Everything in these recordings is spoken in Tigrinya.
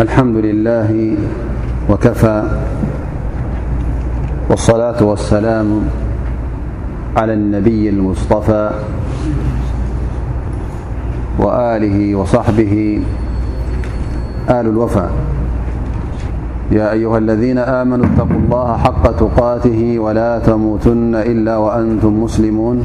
الحمد لله وكفى والصلاة والسلام على النبي المصطفى وآله وصحبه آل الوفا يا أيها الذين آمنوا اتقوا الله حق تقاته ولا تموتن إلا وأنتم مسلمون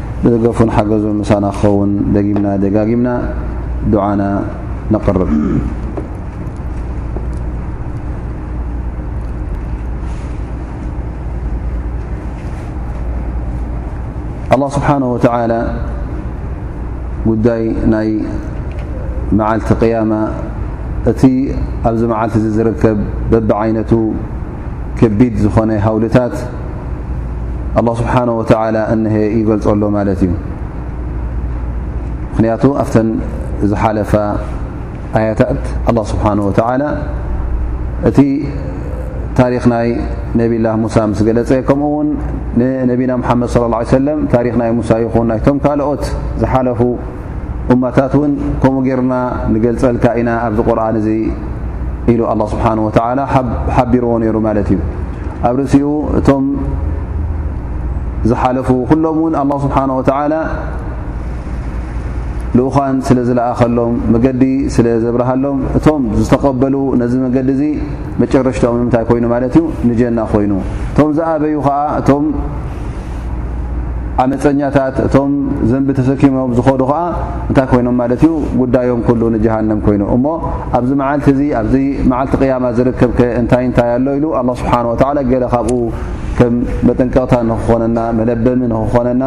ደገፉን ሓገዙን ምሳና ክኸውን ደጊምና ደጋጊምና ዱዓና ነቕርብ ኣላ ስብሓን ወተላ ጉዳይ ናይ መዓልቲ ቅያማ እቲ ኣብዚ መዓልቲ እዚ ዝርከብ በብዓይነቱ ከቢድ ዝኾነ ሃውልታት ኣላ ስብሓን ወተላ እነሀ ይገልፆ ኣሎ ማለት እዩ ምክንያቱ ኣብተን ዝሓለፋ ኣያታት ኣላ ስብሓን ወተላ እቲ ታሪክ ናይ ነብላ ሙሳ ምስ ገለፀ ከምኡ ውን ንነቢና ሓመድ ለ ሰለም ታሪክ ናይ ሙሳ ይኹን ናይቶም ካልኦት ዝሓለፉ ኡማታት እውን ከምኡ ጌርና ንገልፀልካ ኢና ኣብዚ ቁርን እዚ ኢሉ ኣላ ስብሓን ወተላ ሓቢርዎ ነይሩ ማለት እዩ ኣብ ርእሲኡ እቶም ዝሓለፉ ኩሎም እውን ኣላ ስብሓን ወተላ ልኡኻን ስለ ዝለኣኸሎም መገዲ ስለ ዘብርሃሎም እቶም ዝተቐበሉ ነዚ መገዲ እዚ መጨረሽትኦም ንምንታይ ኮይኑ ማለት እዩ ንጀና ኮይኑ እቶም ዝኣበዩ ከዓ እቶም ዓመፀኛታት እቶም ዘንቢ ተሰኪሞም ዝኸዱ ከዓ እንታይ ኮይኖም ማለት እዩ ጉዳዮም ኩሉ ንጀሃንም ኮይኑ እሞ ኣብዚ መዓልቲ እዚ ኣብዚ መዓልቲ ቅያማ ዝርከብ ከ እንታይ እንታይ ኣሎ ኢሉ ኣላ ስብሓን ወተላ ገለ ካብኡ ከም መጠንቀቕታ ንክኾነና መለበሚ ንክኾነና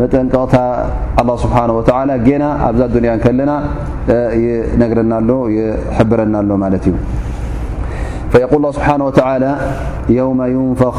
መጠንቀቕታ ኣላ ስብሓን ወተላ ጌና ኣብዛ ዱንያ ከለና ይነግረና ኣሎ ይሕብረና ኣሎ ማለት እዩ ፈየቁል ስብሓን ወተላ የውመ ዩንፈኹ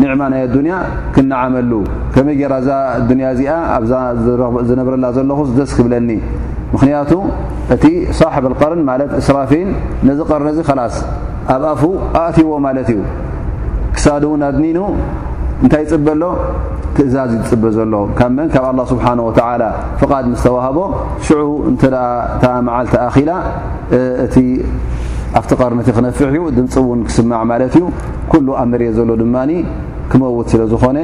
ኒዕማ ናይ ኣዱንያ ክነዓመሉ ከመይ ጌራ እዛ ኣዱንያ እዚኣ ኣብዛ ዝነብረላ ዘለኹ ደስ ክብለኒ ምኽንያቱ እቲ ሳሕብ ኣልቀርን ማለት እስራፊል ነዚ ቀርኒ እዚ ከላስ ኣብ ኣፉ ኣእትዎ ማለት እዩ ክሳድ እውን ኣድኒኑ እንታይ ይፅበ ኣሎ ትእዛዝ እዩ ዝፅበ ዘሎ ካብ መን ካብ ኣላ ስብሓን ወተዓላ ፍቓድ ምስ ተዋህቦ ሽዑ እንተ እታ መዓልቲ ኣኺላ እቲ ኣብቲ ቀርኒ እቲ ክነፍሕ እዩ ድምፂ እውን ክስማዕ ማለት እዩ ኩሉ ኣብ መሬት ዘሎ ድማ ክመውት ስለ ዝኾነ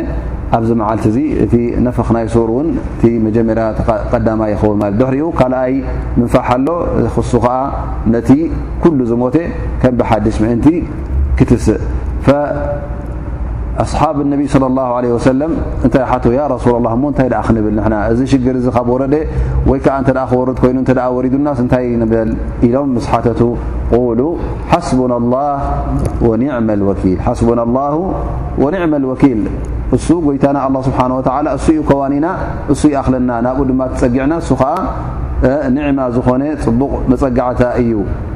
ኣብዚ መዓልቲ እዚ እቲ ነፍኽ ናይ ሱር እውን እቲ መጀመርያ ቀዳማ ይኸውን ማለት ድሕሪኡ ካልኣይ ምንፋሕ ኣሎ ክሱ ከዓ ነቲ ኩሉ ዝሞተ ከም ብሓድሽ ምእንቲ ክትስእ ኣስሓብ ነቢ صለ ላ ለ ወሰለም እንታይ ሓት ያ ረሱላ ላ እሞ እንታይ ደኣ ክንብል ንና እዚ ሽግር እዚ ካብ ወረደ ወይ ከዓ እተ ክወርድ ኮይኑ እተ ወሪዱናስ እንታይ ንበል ኢሎም ምስ ሓተቱ ቁሉ ሓስቡና ላ ወኒዕመ ወኪል ሓስቡና ላሁ ወኒዕመ ወኪል እሱ ጎይታና ኣላ ስብሓን ወተላ እሱ ዩ ከዋኒና እሱ ይኣኽለና ናብኡ ድማ ትፀጊዕና እሱ ከዓ ኒዕማ ዝኾነ ፅቡቕ መፀጋዕታ እዩ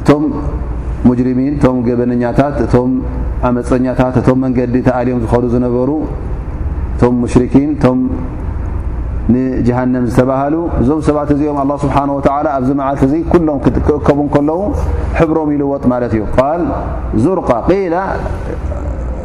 እቶም ሙጅሪሚን እቶም ገበነኛታት እቶም ኣመፀኛታት እቶም መንገዲ ተኣልዮም ዝኸዱ ዝነበሩ እቶም ሙሽርኪን እቶም ንጀሃንም ዝተባሃሉ እዞም ሰባት እዚኦም ኣላ ስብሓን ወተላ ኣብዚ መዓልቲ እዙ ኩሎም ክእከቡ ከለዉ ሕብሮም ኢልዎጥ ማለት እዩ ል ዙርቃ ቂላ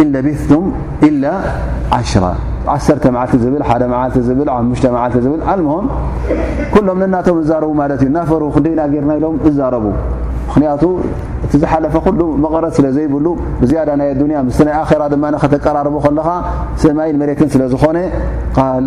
እን ለቢቱም ኢላ ዓሽራ ዓሰርተ መዓልቲ ዝብል ሓደ መዓልቲ ዝብል ሓሙሽተ መዓልቲ ዝብል ኣልምሆም ኩሎም ነናቶም እዛረቡ ማለት እዩ ናፈሩ ክንደይና ጌርና ኢሎም እዛረቡ ምክንያቱ እቲ ዝሓለፈ ኩሉ መቐረት ስለ ዘይብሉ ብዝያዳ ናይ ኣዱንያ ምስ ናይ ኣራ ድማ ከተቀራርቡ ከለኻ ሰማይን መሬትን ስለ ዝኾነ ቃል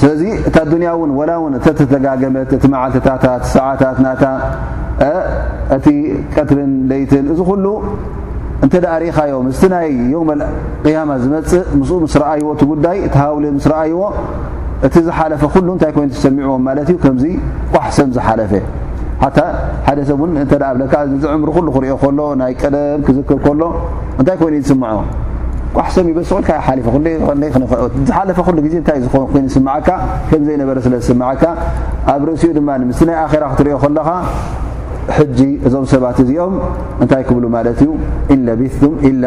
ስለዚ እታ ኣዱንያ እውን ወላ እውን እተተደጋገመት እቲ መዓልትታታት ሰዓታት ናታ እቲ ቀትርን ለይትን እዚ ኩሉ እንተ ደኣ ርኢኻዮ ምስቲ ናይ ዮም ቅያማ ዝመፅእ ምስኡ ምስ ረኣይዎ እቲ ጉዳይ እቲ ሃውሊ ምስ ረኣይዎ እቲ ዝሓለፈ ኩሉ እንታይ ኮይኑ ዝሰሚዕዎም ማለት እዩ ከምዚ ቋሕሰም ዝሓለፈ ሓታ ሓደ ሰብ እውን እንተ ኣብለካ እዚ ዕምሪ ኩሉ ክሪኦ ከሎ ናይ ቀደም ክዝክር ከሎ እንታይ ኮይኑ ዩ ዝስምዖ ቋሕሶም ይበስቁልካ ሓሊፈ ዝሓለፈ ኩሉ ግዜ እንታይ ዝኸን ኮይኑ ዝስምዓካ ከም ዘይነበረ ስለ ዝስምዓካ ኣብ ርእሲኡ ድማ ምስቲ ናይ ኣኼራ ክትሪኦ ከለኻ ሕጂ እዞም ሰባት እዚኦም እንታይ ክብሉ ማለት እዩ ኢን ለቢስቱም ኢላ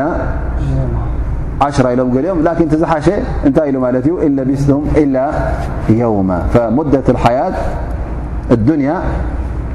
ዓሽራ ኢሎም ገሊኦም ላኪን ትዝሓሸ እንታይ ኢሉ ማለት እዩ ኢን ለቢስቱም ኢላ የውማ ፈሙደት ሓያት ኣዱንያ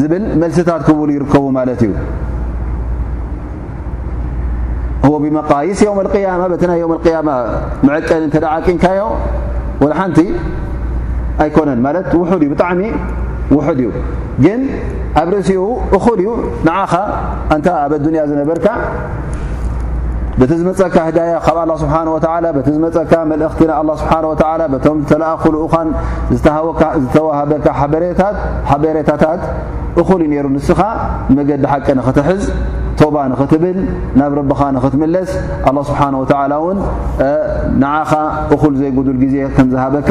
ዝብል መልስታት ክብሉ ይርከቡ ማለት እዩ እዎ ብመቃይስ ዮም ያማ በቲ ናይ ዮም ያማ መዕቀኒ እተ ዓቂንካዮ ወላ ሓንቲ ኣይኮነን ማለት ውሑድ እዩ ብጣዕሚ ውሑድ እዩ ግን ኣብ ርእሲኡ እኹል እዩ ንዓኻ ኣንታ ኣብ ኣዱንያ ዝነበርካ በቲ ዝመፀካ ህዳያ ካብ ኣላ ስብሓን ወተላ በቲ ዝመፀካ መልእኽቲ ን ኣላ ስብሓን ወተላ በቶም ዝተለኣኹ ልኡኻን ዝተዋሃበካ ሓበሬታታት እኹል እዩ ነይሩ ንስኻ መገዲ ሓቂ ንኽትሕዝ ቶባ ንኽትብል ናብ ረብኻ ንኽትምለስ ኣላ ስብሓን ወተላ እውን ንዓኻ እኹል ዘይጉዱል ግዜ ከም ዝሃበካ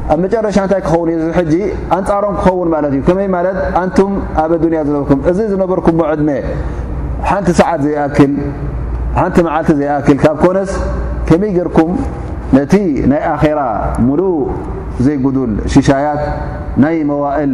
ኣብ መጨረሻ እንታይ ክኸውን እዩ እዚ ሕጂ ኣንጻሮም ክኸውን ማለት እዩ ከመይ ማለት ኣንቱም ኣብ ኣዱንያ ዝነበርኩም እዚ ዝነበርኩሞ ዕድመ ሓንቲ ሰዓት ዘይኣክል ሓንቲ መዓልቲ ዘይኣክል ካብ ኮነስ ከመይ ጌርኩም ነቲ ናይ ኣኼራ ሙሉእ ዘይጉዱል ሽሻያት ናይ መዋእል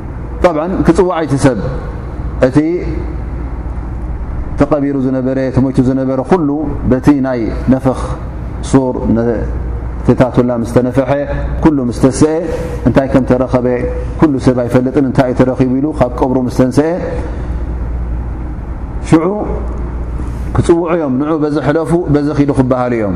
ጠብዓ ክፅዋዐይቲ ሰብ እቲ ተቐቢሩ ዝነበረ ተሞይቱ ዝነበረ ኩሉ በቲ ናይ ነፍኽ ሱር ተታቱላ ምስ ተነፈሐ ኩሉ ምስ ተሰአ እንታይ ከም ተረኸበ ኩሉ ሰብ ኣይፈልጥን እንታይ እዩ ተረኺቡ ኢሉ ካብ ቀብሩ ምስ ተንሰአ ሽዑ ክፅውዑ እዮም ንዑ በዚ ሕለፉ በዚ ኪዱ ክበሃሉ እዮም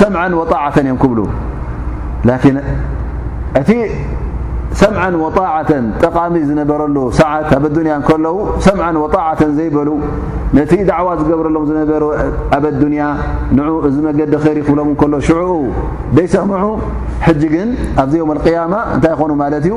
ሰምዐን ወጣዓተን እዮም ክብሉ ላኪን እቲ ሰምዐን ወጣዓተን ጠቓሚ ዝነበረሉ ሰዓት ኣብ ኣዱንያ ከለዉ ሰምዐን ወጣዓተን ዘይበሉ ነቲ ዳዕዋ ዝገብረሎም ዝነበሩ ኣብ ኣዱንያ ንዑ እዚ መገዲ ኸይር ክብሎም ከሎ ሽዑኡ ዘይሰምዑ ሕጂ ግን ኣብዚ ዮም ኣልቅያማ እንታይ ይኾኑ ማለት እዩ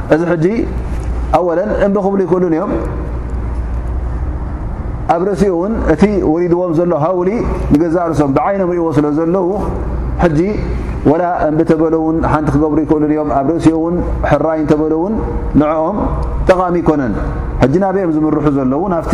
እዚ ሕጂ ኣወለ እምቢ ክብሉ ይክእሉን እዮም ኣብ ርእሲኡ እውን እቲ ወሪድዎም ዘሎ ሃውሊ ንገዛእ ርእሶም ብዓይኖም ርእዎ ስለ ዘለዉ ሕጂ ወላ እምቢ ተበሎ እውን ሓንቲ ክገብሩ ይክእሉን እዮም ኣብ ርእሲኡ እውን ሕራይ እንተበሎ እውን ንዕኦም ጠቓሚ ይኮነን ሕጂ ናበኦም ዝምርሑ ዘለዉ ናፍቲ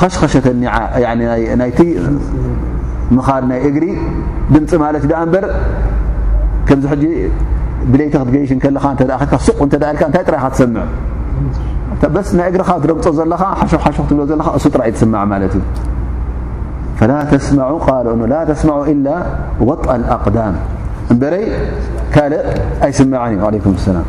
ኸሽኸሸተኒዓ ናይቲ ምኻድ ናይ እግሪ ድምፂ ማለት ዳኣ እምበር ከምዚ ሕጂ ብለይቲ ክትገይሽ እንከለኻ እተ ካ ሱቕ እንተ ኢልካ እንታይ ጥራይ ካ ትሰምዕ በስ ናይ እግርኻ ትረግፆ ዘለኻ ሓሾክ ሓሾክ ትብሎ ዘለኻ እሱ ጥራይ ትስማዕ ማለት እዩ ፈላ ተስማዑ ቃል ን ላ ተስማዑ ኢላ ወጣ ኣቅዳም እምበረይ ካልእ ኣይስማዕን እዩ ዓለይኩም ሰላም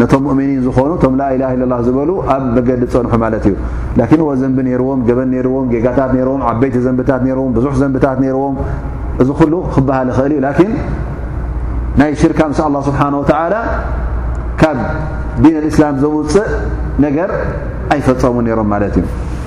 ነቶም ሙእሚኒን ዝኾኑ እቶም ላኢላሃ ኢለላ ዝበሉ ኣብ መገዲ ዝፀንሑ ማለት እዩ ላኪን ወ ዘንቢ ነይርዎም ገበን ነይርዎም ጌጋታት ነይርዎም ዓበይቲ ዘንብታት ነይርዎም ብዙሕ ዘንብታት ነይርዎም እዚ ኩሉ ክበሃል ይኽእል እዩ ላኪን ናይ ሽርካ ምስ ኣላ ስብሓን ወተዓላ ካብ ዲን ኣልእስላም ዘውፅእ ነገር ኣይፈፀሙ ነይሮም ማለት እዩ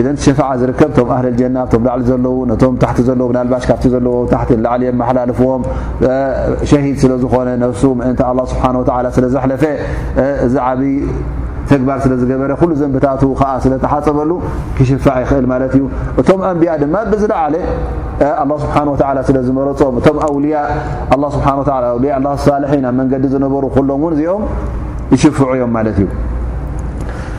ኢዘን እቲ ሸፋዓ ዝርከብ ቶም ኣህል ጀና ኣብቶም ላዕሊ ዘለዉ ነቶም ታሕቲ ዘለዉ ብናልባሽ ካብቲ ዘለዎ ታሕቲ ላዕሊ የመሓላልፍዎም ሸሂድ ስለ ዝኾነ ነፍሱ ምእንቲ ኣላ ስብሓን ወተላ ስለ ዘሕለፈ እዚ ዓብዪ ተግባር ስለ ዝገበረ ኩሉ ዘንብታቱ ከዓ ስለ ተሓፀበሉ ክሽፋዕ ይኽእል ማለት እዩ እቶም ኣንቢያ ድማ ብዝለዓለ ኣላ ስብሓን ወተላ ስለ ዝመረፆም እቶም ኣውልያ ኣላ ስብሓን ወ ኣውልያ ኣላ ሳልሒን ኣብ መንገዲ ዝነበሩ ኩሎም እውን እዚኦም ይሽፍዑ እዮም ማለት እዩ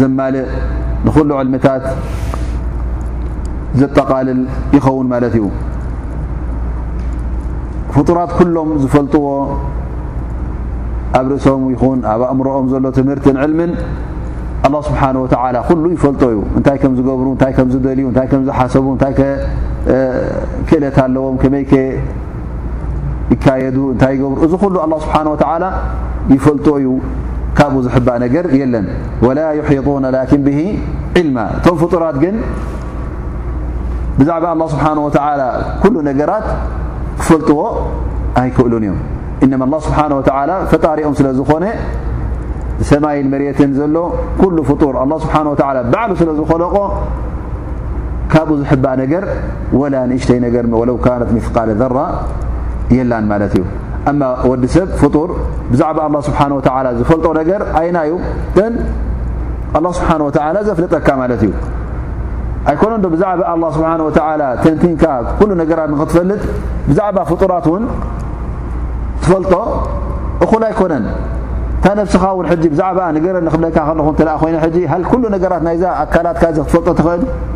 ዘማልእ ንኩሉ ዕልምታት ዘጠቓልል ይኸውን ማለት እዩ ፍጡራት ኩሎም ዝፈልጥዎ ኣብ ርእሶም ይኹን ኣብ ኣእምሮኦም ዘሎ ትምህርትን ዕልምን ኣላ ስብሓን ወተላ ኩሉ ይፈልጦ እዩ እንታይ ከም ዝገብሩ እንታይ ከም ዝደልዩ እንታይ ከም ዝሓሰቡ እንታይ ክእለት ኣለዎም ከመይ ይካየዱ እንታይ ይገብሩ እዚ ኩሉ ኣላ ስብሓን ወተላ ይፈልጦ እዩ ካብኡ ዝሕባእ ነገር የለን ወላ ይሒጡነ ላኪን ብሂ ዒልማ እቶም ፍጡራት ግን ብዛዕባ ኣላ ስብሓን ወተላ ኩሉ ነገራት ክፈልጥዎ ኣይክእሉን እዮም እነማ ኣላ ስብሓን ወተላ ፈጣሪኦም ስለ ዝኾነ ሰማይን መሬትን ዘሎ ኩሉ ፍጡር ኣላ ስብሓን ወተላ ባዕሉ ስለ ዝኸለቆ ካብኡ ዝሕባእ ነገር ወላ ንእሽተይ ነገር ወለው ካነት ምፍቃለ ዘራ የላን ማለት እዩ እማ ወዲ ሰብ ፍጡር ብዛዕባ ኣላ ስብሓን ወተላ ዝፈልጦ ነገር ኣይና እዩ ግን ኣላ ስብሓን ወተላ ዘፍልጠካ ማለት እዩ ኣይኮነ ዶ ብዛዕባ ኣላ ስብሓን ወተላ ተንቲንካ ኩሉ ነገራት ንክትፈልጥ ብዛዕባ ፍጡራት እውን ትፈልጦ እኹል ኣይኮነን እታ ነብስኻ እውን ሕጂ ብዛዕባ ነገረ ንክብለካ ከለኹ እተ ኮይነ ሕጂ ሃ ኩሉ ነገራት ናይዛ ኣካላትካ ዚ ክትፈልጦ ትኽእል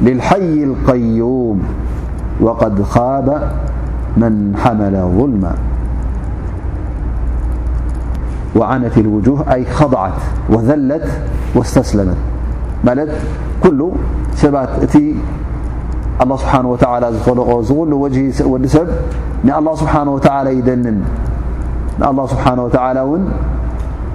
للحي القيوم وقد خاب من حمل ظلما وعنت الوجوه أي خضعت وذلت واستسلمت ملت كل ات الله سبحنه وعلى ዝلق قل وجه وዲብ الله سبحانه وتعلى يدنن الله سبحانه وتعل ون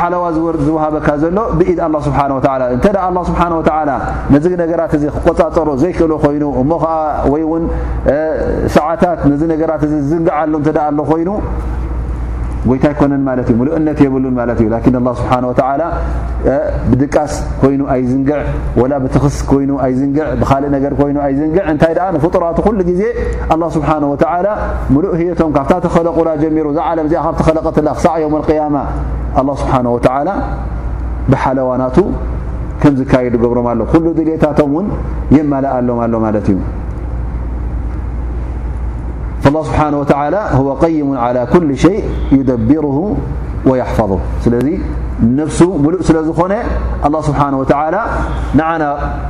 ሓለዋ ዝወሃበካ ዘሎ ብኢድ ኣላ ስብሓ ወላ እንተ ኣላ ስብሓ ወላ ነዚ ነገራት እዚ ክቆፃፀሮ ዘይክእሎ ኮይኑ እሞ ከዓ ወይ እውን ሰዓታት ነዚ ነገራት እዚ ዝዝንግዓሉ እተ ኣሎ ኮይኑ ጎይታ ኣይኮነን ማለት እዩ ምሉእነት የብሉን ማለት እዩ ላኪን ኣላ ስብሓ ወላ ብድቃስ ኮይኑ ኣይዝንግዕ ወላ ብትክስ ኮይኑ ኣይዝንግዕ ብካልእ ነገር ኮይኑ ኣይዝንግዕ እንታይ ኣ ንፍጡራቱ ኩሉ ግዜ ኣላ ስብሓ ወላ ምሉእ ህየቶም ካብታ ተኸለቑላ ጀሚሩ እዛ ዓለም እዚኣ ካብ ተኸለቐትላ ክሳዕ ዮም ኣልቅያማ ኣላ ስብሓን ወተዓላ ብሓለዋናቱ ከም ዝካየዱ ገብሮም ኣሎ ኩሉ ድልታቶም እውን የማልኣሎም ኣሎ ማለት እዩ ላ ስብሓን ወተላ ወ ቀይሙ ዓላ ኩል ሸይ ዩደቢሩ ወየሕፈظ ስለዚ ነፍሱ ሙሉእ ስለ ዝኾነ ኣላ ስብሓን ወተዓላ ንዓና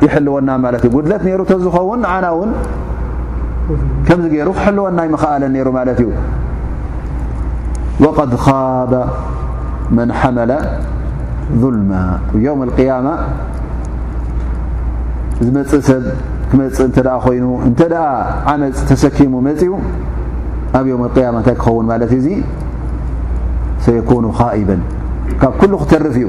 ይሕልወና ማለት እዩ ጉድለት ነይሩ ተዝኸውን ንዓና እውን ከምዚ ገይሩ ክሕልወና ይምኸኣለን ነይሩ ማለት እዩ ወቀድ ኻበ መን ሓመለ ظልማ ዮም ቅያማ ዝመፅእ ሰብ ክመፅእ እንተ ኮይኑ እንተ ዓመፅ ተሰኪሙ መፅኡ ኣብ ዮም ቅያማ እንታይ ክኸውን ማለት እዩ እዙ ሰየኩኑ ኻኢበን ካብ ኩሉ ክተርፍ እዩ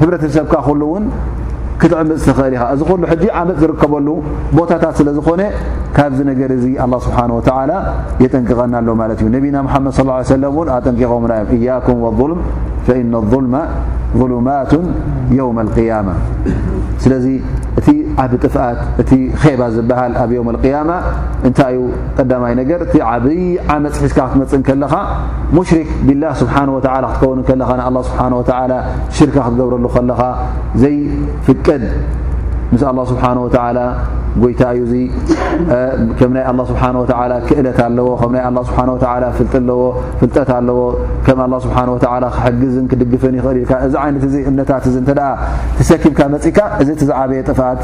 ህብረተሰብካ ኩሉ እውን ክትዕምፅ ትኽእል ኢኻ እዚ ኩሉ ሕጂ ዓመፅ ዝርከበሉ ቦታታት ስለ ዝኾነ ካብዚ ነገር እዚ ኣላ ስብሓን ወተላ የጠንቅቐና ኣሎ ማለት እዩ ነቢና ሓመድ ስ ሰለም እውን ኣጠንቂቖምና እዮም እያኩም ወظልም ፈኢነ ظልማ ظሉማት የውም ልቅያማ ስለዚ እቲ ዓብ ጥፍኣት እቲ ኼባ ዝበሃል ኣብ የውም ልቅያማ እንታይ እዩ ቀዳማይ ነገር እቲ ዓብይ ዓመፅ ሒዝካ ክትመፅ ከለኻ ሙሽሪክ ቢላ ስብሓ ወ ክትከውን ከለኻ ንኣ ስብሓ ወ ሽርካ ክትገብረሉ ከለኻ ዘይፍቀድ ምስ ኣላ ስብሓ ወ ጎይታ እዩ ዙ ከም ናይ ኣላ ስብሓ ወ ክእለት ኣለዎ ከም ናይ ኣላ ስብሓ ወ ፍልጥ ኣለዎ ፍልጠት ኣለዎ ከም ኣላ ስብሓ ወ ክሕግዝን ክድግፍን ይኽእል ኢልካ እዚ ዓይነት እዚ እምነታት እዚ እተ ተሰኪምካ መፅእካ እዚ እቲ ዝዓበየ ጥፍኣት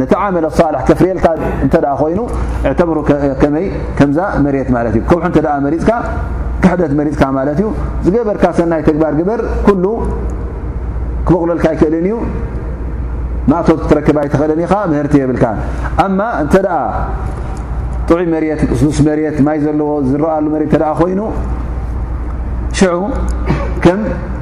ነቲ ዓመል ኣሳልሕ ከፍርየልካ እንተ ኮይኑ እዕተብሩ ከመይ ከምዛ መሬት ማለት እዩ ከውሑ እንተ መሪፅካ ክሕደት መሪፅካ ማለት እዩ ዝገበርካ ሰናይ ተግባር ግበር ኩሉ ክበቕለልካ ኣይክእልን እዩ ማእቶት ክትረክብ ኣይትኽእልን ኢኻ ምህርቲ የብልካ ኣማ እንተ ደኣ ጥዑይ መሬት ሱስ መሬት ማይ ዘለዎ ዝረኣሉ መሬት እተ ኮይኑ ሽዑ ከም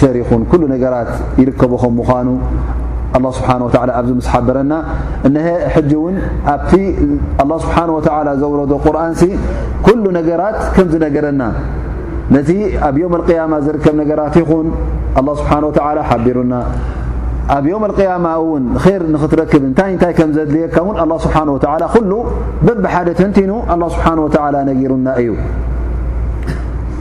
ሰሪኹን ኩሉ ነገራት ይርከቦ ከም ምዃኑ ኣላ ስብሓን ወተላ ኣብዚ ምስ ሓበረና እነሀ ሕጂ እውን ኣብቲ ኣላ ስብሓን ወተላ ዘውረዶ ቁርኣንሲ ኩሉ ነገራት ከም ዝነገረና ነቲ ኣብ ዮም ኣልቅያማ ዝርከብ ነገራት ይኹን ኣላ ስብሓን ወተላ ሓቢሩና ኣብ ዮም ኣልቅያማ እውን ር ንኽትረክብ እንታይ እንታይ ከም ዘድልየካ እውን ኣላ ስብሓን ወተላ ኩሉ በብሓደ ተንቲኑ ኣላ ስብሓን ወተላ ነጊሩና እዩ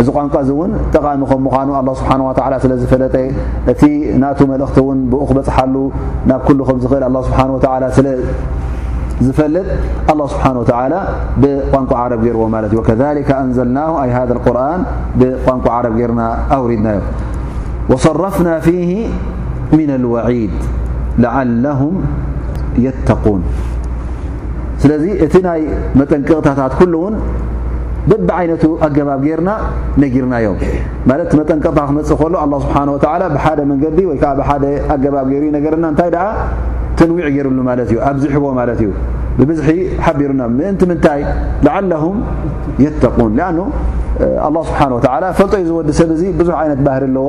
እዚ ቋንቋ እዚ እውን ጠቓሚ ከም ምዃኑ ኣላ ስብሓን ዋላ ስለ ዝፈለጠ እቲ ናቱ መልእኽቲ እውን ብኡ ክበፅሓሉ ናብ ኩሉ ከም ዝኽእል ኣላ ስብሓን ወላ ስለ ዝፈልጥ ኣላ ስብሓን ወተላ ብቋንቋ ዓረብ ገይርዎ ማለት እዩ ወከሊካ ኣንዘልና ኣይ ሃ ቁርን ብቋንቋ ዓረብ ገይርና ኣውሪድና ዩ ወሰረፍና ፊ ምና ልወዒድ ለዓለሁም የተቁን ስለዚ እቲ ናይ መጠንቀቕታታት ኩሉ እውን በቢ ዓይነቱ ኣገባብ ጌርና ነጊርናዮ ማለት እቲ መጠንቀቕታ ክመፅእ ከሎ ኣላ ስብሓን ወተላ ብሓደ መንገዲ ወይ ከዓ ብሓደ ኣገባብ ገይሩ ዩ ነገርና እንታይ ደኣ ተንዊዕ ገይሩሉ ማለት እዩ ኣብዚሕዎ ማለት እዩ ብብዝሒ ሓቢሩና ምእንቲ ምንታይ ላዓላሁም የተቁን ኣኑ ኣላ ስብሓን ወተላ ፈልጦ ዩ ዝወዲ ሰብ እዙ ብዙሕ ዓይነት ባህሪ ኣለዎ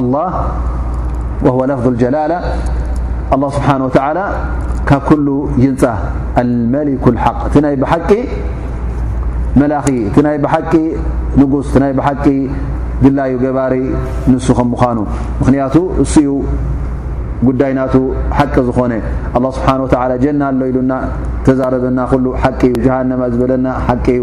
ኣላህ ወህወ ለፍظ ልጀላላ ኣላ ስብሓን ወተዓላ ካብ ኩሉ ይንፃ ኣልመሊኩ ልሓቅ እቲ ናይ ብሓቂ መላኺ እቲ ናይ ብሓቂ ንጉስ እቲ ናይ ብሓቂ ድላዩ ገባሪ ንሱ ከም ምዃኑ ምኽንያቱ እሱ ዩ ጉዳይ ናቱ ሓቂ ዝኾነ ኣላ ስብሓን ወተዓላ ጀና ኣሎ ኢሉና ተዛረበና ኩሉ ሓቂ እዩ ጀሃነማ ዝበለና ሓቂ እዩ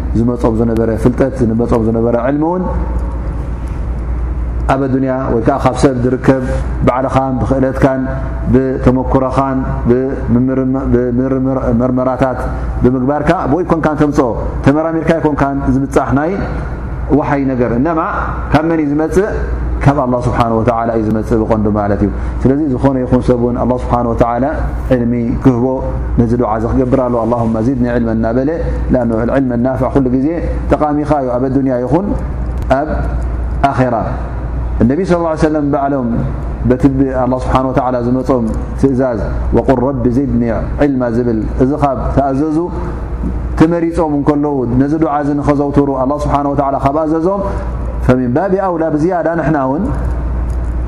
ዝመጾም ዝነበረ ፍልጠት ዝመጾም ዝነበረ ዕልሚ እውን ኣብ ኣዱንያ ወይ ከዓ ካብ ሰብ ዝርከብ ባዕልኻን ብክእለትካን ብተመክሮኻን ብምርመራታት ብምግባርካ ብይ ኮንካን ተምፅኦ ተመራሚርካ ይኮንካን ዝብፃሕ ናይ ውሓይ ነገር እነማ ካብ መን እዩ ዝመፅእ ካብ ኣላ ስብሓን ወተላ እዩ ዝመፅእ ብቀንዱ ማለት እዩ ስለዚ ዝኾነ ይኹን ሰብን ኣላ ስብሓን ወተላ ዕልሚ ክህቦ ነዚ ዱዓ እዚ ክገብር ኣለዎ ኣላሁማ ዚድኒ ዕልመ እናበለ ላኣን ዕልመ ናፍ ኩሉ ግዜ ጠቓሚኻ እዩ ኣብ ኣዱንያ ይኹን ኣብ ኣኼራ እነቢ ስ ሰለም ባዕሎም በቲ ኣላ ስብሓን ወተዓላ ዝመፆም ትእዛዝ ወቁል ረቢ ዚድኒ ዕልማ ዝብል እዚ ኻብ ተኣዘዙ ተመሪፆም እንከለዉ ነዚ ዱዓ እዚ ንኸዘውትሩ ኣላ ስብሓን ወተዓላ ካብ ኣዘዞም ፈሚንባቢ ኣውላ ብዝያዳ ንሕና እውን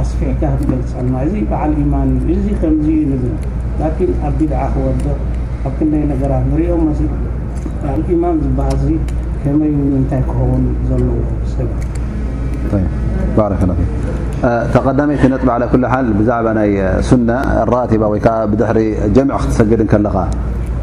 ኣስፊሕካ ክትገልጸልና እዚ በዓል ኢማን እዩ እዚ ከምዚ እዩ ንብል ላኪን ኣብ ቢድዓ ክወድቕ ኣብ ክንደይ ነገራት ንሪኦ መስል በዓል ኢማን ዝበሃል እዚ ከመይ እውን እንታይ ክኸውን ዘለዎ ሰብ ባረከ ላ ተቀዳመይቲ ነጥብ ዓላ ኩሉ ሓል ብዛዕባ ናይ ሱና ራቲባ ወይ ከዓ ብድሕሪ ጀምዕ ክትሰግድ ከለኻ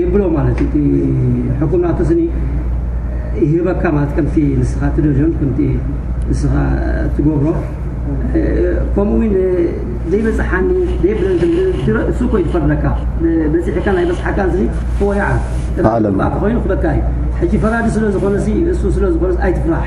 የብሎ ማለት እቲ ሕኩም ናቱ ስኒ ይህበካ ማለት ከምቲ ንስኻ ትደልዮን ከምቲ ንስኻ ትገብሮ ከምኡ እውን ዘይበፅሓኒ ዘይብለን እሱ እኮ ይፈርደካ በፂሕካ ናይ በፅሓካ ስኒ ክወያዓ ኮይኑ ክበካ እዩ ሕጂ ፈራዲ ስለዝኾነ እሱ ስለዝኾነ ኣይትፍራሕ